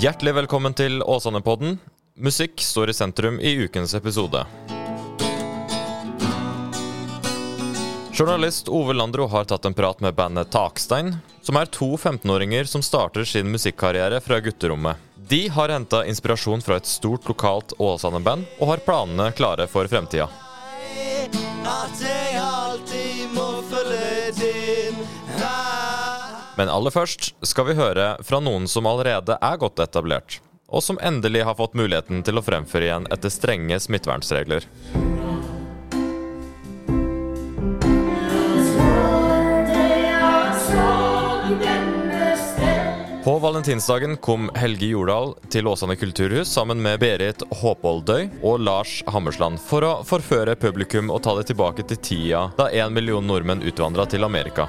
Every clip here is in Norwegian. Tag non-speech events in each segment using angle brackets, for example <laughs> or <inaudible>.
Hjertelig velkommen til Åsane-podden. Musikk står i sentrum i ukens episode. Journalist Ove Landro har tatt en prat med bandet Takstein, som er to 15-åringer som starter sin musikkarriere fra gutterommet. De har henta inspirasjon fra et stort lokalt Åsane-band, og har planene klare for fremtida. At jeg alltid Men aller først skal vi høre fra noen som allerede er godt etablert, og som endelig har fått muligheten til å fremføre igjen etter strenge smittevernregler. På valentinsdagen kom Helge Jordal til Åsane kulturhus sammen med Berit Håpoldøy og Lars Hammersland for å forføre publikum og ta det tilbake til tida da en million nordmenn utvandra til Amerika.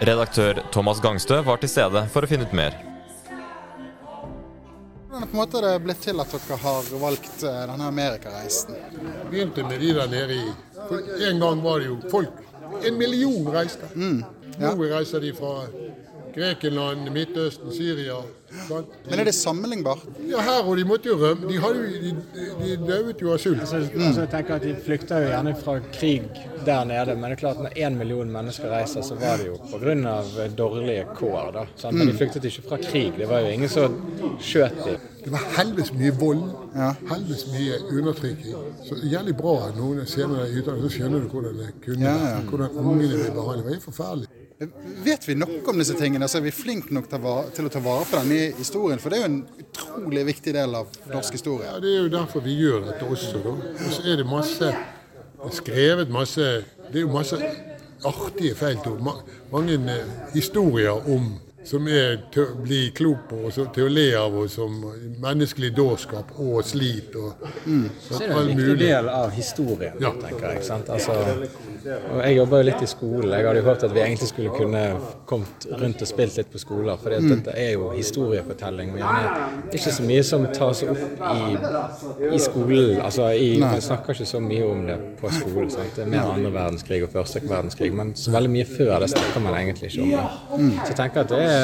Redaktør Thomas Gangstø var til stede for å finne ut mer. Hvordan på en måte er det blitt til at dere har valgt eh, denne amerikareisen? begynte med de der nede i for En gang var det jo folk En million reiste. ja. Nå reiser de fra Grekenland, Midtøsten, Syria. Sant? Men er det sammenlignbart? Ja, her og de måtte jo rømme. De, jo, de, de dauet jo av sult. Altså, så jeg tenker at De flykter jo gjerne fra krig der nede, men det er klart når én million mennesker reiser, så var det jo pga. dårlige kår. da. Sant? Men de flyktet ikke fra krig. Det var jo ingen som skjøt dem. Det var helvetes mye vold. Helvetes mye undertrykking. Så jævlig bra at noen senere i utdanningen så skjønner du hvordan det kunne Ja, ja. Hvordan ungene ble behandlet. Det var helt forferdelig. Vet vi nok om disse tingene? Altså, er vi flinke nok til å, ta vare på denne historien? For det er jo en utrolig viktig del av norsk historie. Ja, Det er jo derfor vi gjør dette også. da. Og så er det masse skrevet masse Det er jo masse artige feil. mange eh, historier om som er til å bli klok på og til å le av, og som menneskelig dårskap og slit og Så er det en viktig del av historien, Ja. tenker jeg. sant? Altså, og jeg jobber jo litt i skolen. Jeg hadde jo håpet at vi egentlig skulle kunne kommet rundt og spilt litt på skoler. For dette er jo historiefortelling. Men gjerne ikke så mye som tas opp i, i skolen. Altså, i, Man snakker ikke så mye om det på skolen. sant? Det er mer andre verdenskrig og første verdenskrig. Men så veldig mye før det snakker man egentlig ikke om. det. Så jeg tenker at det, er,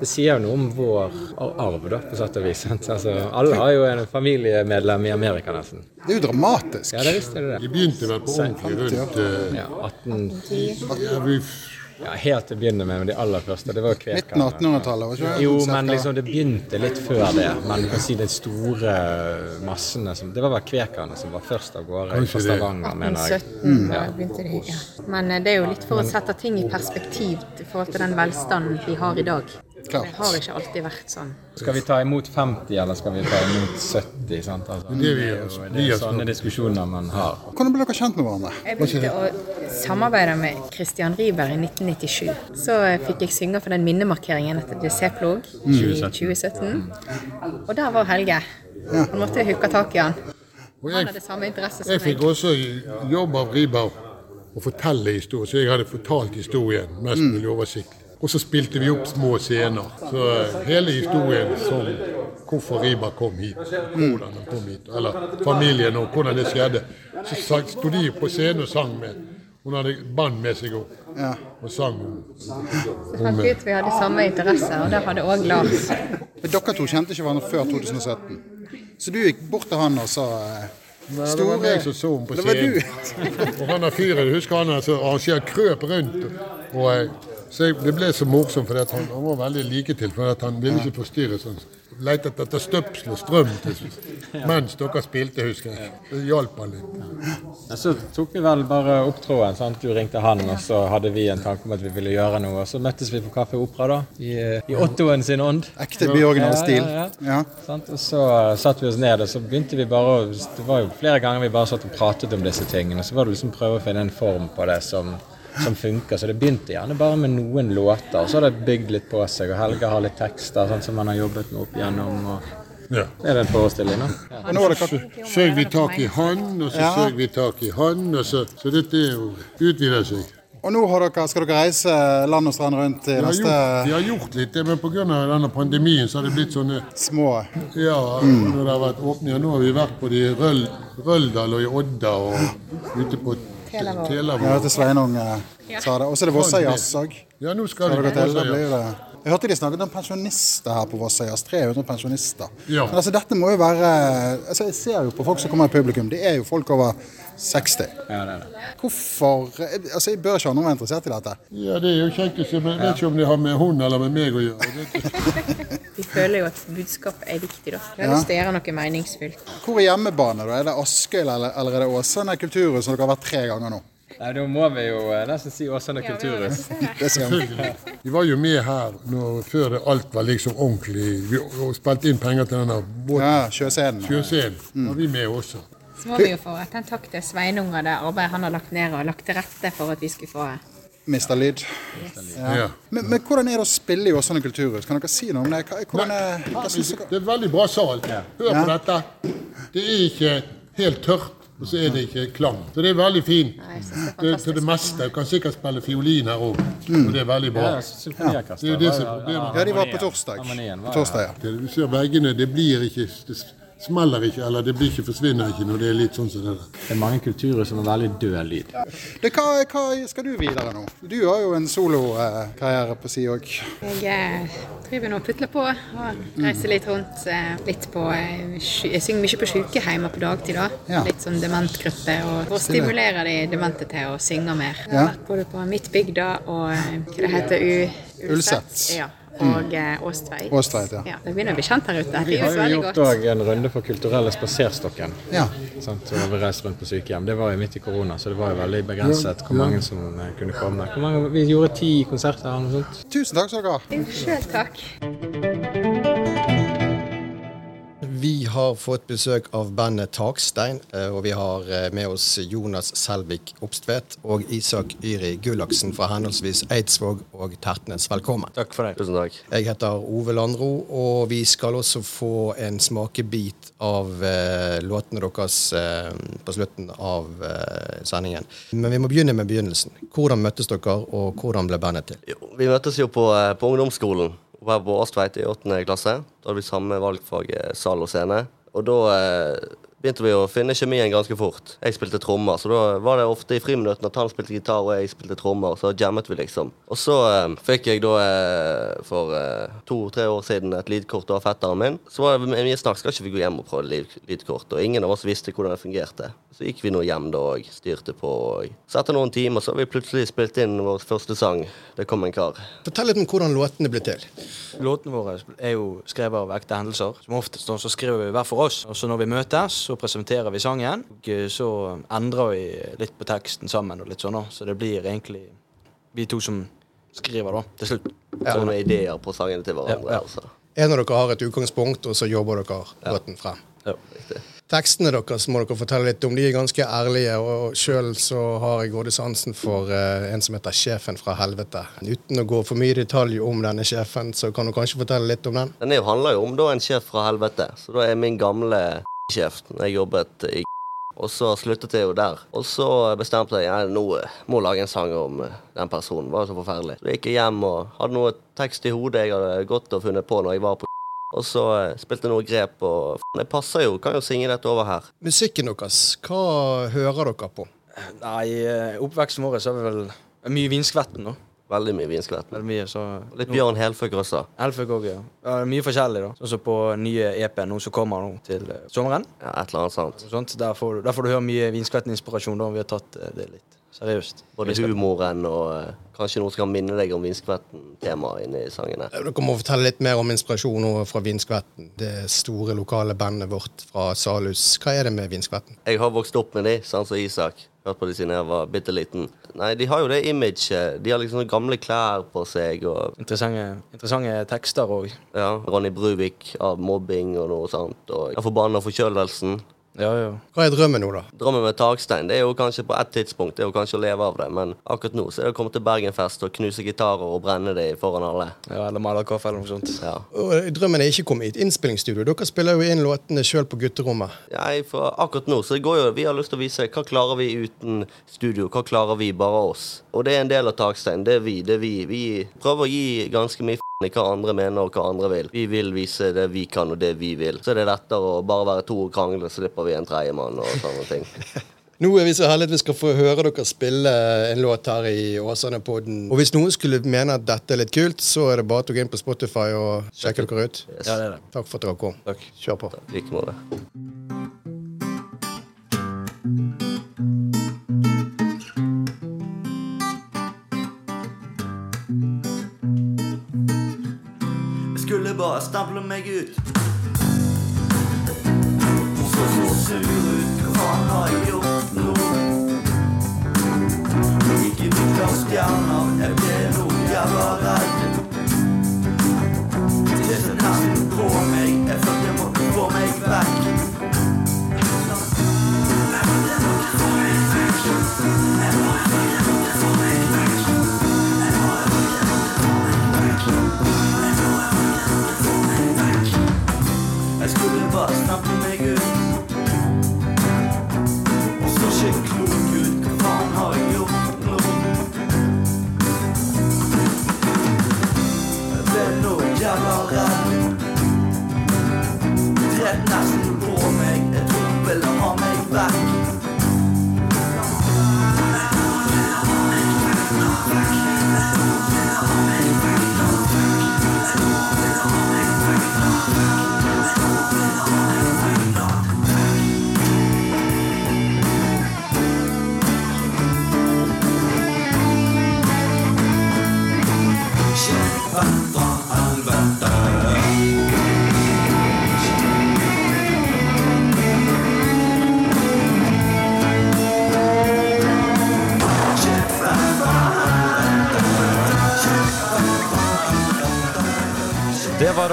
det sier jo noe om vår arv, da, på sett og vis. sant? Altså, alle har jo en familiemedlem i Amerika, nesten. Det er jo dramatisk. Ja, det visste det. De begynte vel på ordentlig rundt eh, Ja, 18, ja, vi, ja, helt til å begynne med, men de aller første, det var Midten av kvekerne. 1800-tallet, var ikke det? Jo, men liksom det begynte litt før det. Men du kan si de store massene som Det var vel kvekerne som var først av gårde fra. Stavanger, mener jeg. 1817 ja. begynte de. Ja. Men eh, det er jo litt for å sette ting i perspektiv i forhold til den velstanden vi har i dag. Klart. Det har ikke alltid vært sånn. Skal vi ta imot 50, eller skal vi ta imot 70? Sant? Altså, Det er jo- det er sånne sånn. diskusjoner man har. Hvordan ble dere kjent med hverandre? Jeg begynte å samarbeide med Christian Riiber i 1997. Så eh, fikk jeg synge for den minnemarkeringen etter DC-plog i 2017. Og der var Helge. Han måtte hooke tak i han. Han hadde samme interesse som meg. jeg fikk også jobb av Riiber å fortelle historier, så jeg hadde fortalt historien mest mulig oversiktlig. Og så spilte vi opp små scener. Så eh, hele historien som hvorfor Riba kom hit, hvordan han kom hit, eller familien og hvordan det skjedde. Så sa- sto de på scenen og sang med. Hun hadde band med seg opp og sang om, Så fant vi ut vi hadde samme interesse, og det hadde òg Lars. Dere to kjente ikke hverandre før 2017. Så du gikk bort til han og sa Nei, det var meg som så henne på Det scenen. Og han der fyren, husker han som arrangerer krøp rundt. Og, eh, så jeg, det ble så morsomt, for han, han var veldig liketil. For at han ville ikke forstyrre sånn. Lette etter støpsel og strøm til, mens dere spilte, husker jeg. Det hjalp han litt. Ja, så tok vi vel bare opp tråden. sant? Du ringte han, og så hadde vi en tanke om at vi ville gjøre noe. Og så møttes vi på Kaffe Opera, da. I, i Ottoen sin ånd. Ekte byoriginal stil. Ja, ja, Ja. Sant? Og så satte vi oss ned, og så begynte vi bare å Det var jo flere ganger vi bare satt og pratet om disse tingene. Og Så var det liksom prøve å finne en form på det som, som funker. Så det begynte gjerne bare med noen låter, og så har det bygd litt på seg. Og Helge har litt tekster sånn som han har jobbet med opp igjennom. Og Ja. det er det en forestilling, da. Ja. Nå har det Så søg vi tak i han, og så Ja. søg vi tak i han, og så, så dette er jo utvider seg. Og nå har dere, skal dere reise land og strand rundt i neste vi har gjort litt det, men pga. denne pandemien så har det blitt sånne små Ja, når det har vært åpninger. Nå har vi vært på de Røl, Røldal og i Odda og ute på Telavåg. Jeg til Sveinung eh, sa det. Og så er det Vossajazz òg. Ja, nå skal det vi til? Da blir det Jeg hørte de snakket om pensjonister her på Vossajazz. 300 pensjonister. Ja. Men altså, dette må jo være altså, Jeg ser jo på folk som kommer i publikum. De er jo folk over 60. Ja, det er det. Hvorfor Altså, Jeg bør ikke andre være interessert i dette. Ja, det er jo kjekt å se, men jeg vet ikke om det har med hun eller med meg å gjøre. <laughs> Det, Vi føler jo at budskapet er viktig, da. Vi har Ja. lyst til å gjøre noe meningsfullt. Hvor er hjemmebane? da? Er det Askøy eller, eller er det Åsane kulturhus, som dere har vært tre ganger nå? Nei, Da må vi jo eh, nesten si Åsane kulturhus. Det ser jeg. vi var jo med her når, før det alt var liksom ordentlig. Vi spilte inn penger til denne båten. Ja, Sjøscenen. Sjøscenen. Da var vi med også. Så må vi jo få rette en takk til Sveinung og det arbeidet han har lagt ned og lagt til rette for at vi skulle få Mista lyd. Ja. Men, men hvordan er det å spille i Åsane kulturhus? Kan dere si noe om det? Hva, hvordan er, hva synes dere? Det er veldig bra sal. Hør på dette. Det er ikke helt tørt, og så er det ikke klang. Så det er veldig fint. Nei, det Det til det meste. Du kan sikkert spille fiolin her òg, og det er veldig bra. Ja, Det er det som er problemet. Ja, de var på torsdag. På torsdag, ja. Du ser veggene, det blir ikke Det smeller ikke, eller det blir ikke, forsvinner ikke når det er litt sånn som det der. Det er mange kulturer som har veldig død lyd. Det, hva, hva skal du videre nå? Du har jo en solokarriere på si òg. Jeg eh, driver nå og putler på og reiser litt rundt. eh, Litt på eh, Jeg synger mye på sykehjem på dagtid, da. Ja. Litt sånn dementgruppe. Og for stimulere de demente til å synge mer. Jeg har vært både på Midtbygda og eh, hva det heter U Ulset. Ja. Og eh, Åstveit. Åstveit, ja. Ja, det begynner å bli kjent her ute. Vi har jo gjort òg en runde for Kulturelle spaserstokken. Ja. Sant? Så vi reiste rundt på sykehjem. Det var jo midt i korona, så det var jo veldig begrenset hvor mange som eh, kunne komme. Hvor mange, vi gjorde ti konserter eller noe sånt. Tusen takk skal dere ha. Sjøl takk. Vi har fått besøk av bandet Takstein, eh, og vi har eh, med oss Jonas Selvik Opstvedt og Isak Yri Gullaksen fra henholdsvis Eidsvåg og Tertnes. Velkommen. Takk for det. Tusen takk. Jeg heter Ove Landro, og vi skal også få en smakebit av eh, låtene deres eh, på slutten av eh, sendingen. Men vi må begynne med begynnelsen. Hvordan møttes dere, og hvordan ble bandet til? Jo, vi møttes jo på, eh, på ungdomsskolen på Åstveit i åttende klasse. Da hadde vi samme valgfag, eh, sal og scene. Og da eh, begynte vi å finne kjemien ganske fort. Jeg spilte trommer, så da var det ofte i friminuttene at han spilte gitar og jeg spilte trommer, så jammet vi liksom. Og så eh, fikk jeg da eh, for eh, to-tre år siden et lydkort av fetteren min. Så var det mye snakk, skal ikke vi gå hjem og prøve lyd, lydkort? Og ingen av oss visste hvordan det fungerte. Så gikk vi nå hjem da og styrte på. og Så etter noen timer så har vi plutselig spilt inn vår første sang. Det kom en kar. Fortell litt om hvordan låtene ble til. Låtene våre er jo skrevet av ekte hendelser. Som oftest så skriver vi hver for oss. Og så når vi møtes, så presenterer vi sangen. Og eh, så endrer vi litt på teksten sammen og litt sånn. da. Så det blir egentlig vi to som skriver, da, til slutt. Så Sånne ideer på sangene til hverandre. Ja, ja. Altså. En av dere har et utgangspunkt, og så jobber dere låten frem. Ja, riktig. Tekstene deres må dere fortelle litt om. De er ganske ærlige. og Sjøl så har jeg gode sansen for uh, en som heter Sjefen fra helvete. Uten å gå for mye i detalj om denne sjefen, så kan du kanskje fortelle litt om den? Den er handler jo om da en sjef fra helvete. Så da er min gamle når jeg jobbet i <laughs> og så sluttet jeg jo der. Og så bestemte jeg at nå må lage en sang om eh, den personen. Det var så forferdelig. Så jeg gikk hjem og hadde noe tekst i hodet jeg hadde gått og funnet på når jeg var på <laughs> og så eh, spilte jeg noe grep, og <laughs> det passer jo. Kan jo synge dette over her. Musikken deres, hva hører dere på? Nei, eh, oppveksten vår så er vi vel mye Vinskvetten, da. Veldig mye vinskvett. Veldig mye, så Litt Bjørn Helføk også. Elføk òg, ja. ja. Mye forskjellig, da. Sånn som på nye EP nå som kommer nå til eh, sommeren. Ja, et eller annet sant. Sånt. Der, får, du- der får du høre mye Vinskvetten-inspirasjon. da, Vi har tatt eh, det litt seriøst. Både humoren og eh, kanskje noe som kan minne deg om vinskvetten-temaet inni sangene. Dere må fortelle litt mer om inspirasjonen fra Vinskvetten, Det store lokale bandet vårt fra Salhus. Hva er det med Vinskvetten? Jeg har vokst opp med de, sånn som Isak. Hørt på de siden jeg var bitte liten. Nei, de har jo det imaget. De har liksom gamle klær på seg og Interessante, interessante tekster òg. ja, Ronny Bruvik av mobbing og noe sånt. Og forbanna forkjølelsen. Ja, ja. Hva er drømmen nå, da? Drømmen med takstein det er jo kanskje på ett tidspunkt det er jo kanskje å leve av det, men akkurat nå så er det å komme til Bergenfest og knuse gitarer og brenne dem foran alle. ja eller Malerkaffe eller noe sånt. Ja. Og drømmen er ikke å komme i et innspillingsstudio. Dere spiller jo inn låtene sjøl på gutterommet. Nei, for akkurat nå så går jo Vi har lyst til å vise hva klarer vi uten studio. Hva klarer vi bare oss? Og det er en del av takstein. Det er vi. Det er vi. Vi prøver å gi ganske mye f*** hva andre mener og hva andre vil. Vi vil vise det vi kan og det vi vil. Så det er lettere å bare være to og krangle, så slipper vi en tredjemann og sånne ting. <laughs> Nå er vi så heldige at vi skal få høre dere spille en låt her i Åsane-podden. Og hvis noen skulle mene at dette er litt kult, så er det bare å gå inn på Spotify og sjekke dere ut. Yes. Ja, det det. Takk for at dere kom. Takk. Kjør på. Takk. like måte. Skulle bare stample meg ut. Så så sur ut. Hva har jeg gjort nå? Ikke bytt av stjerner, jeg ble noe jævla redd. Det som nesten på meg, jeg nå jævla redd.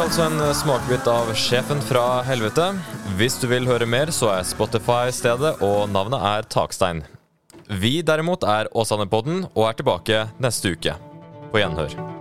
Altså en smakebit av Sjefen fra helvete. Hvis du vil høre mer, så er Spotify stedet, og navnet er Takstein. Vi derimot er Åsane-podden og er tilbake neste uke. På gjenhør.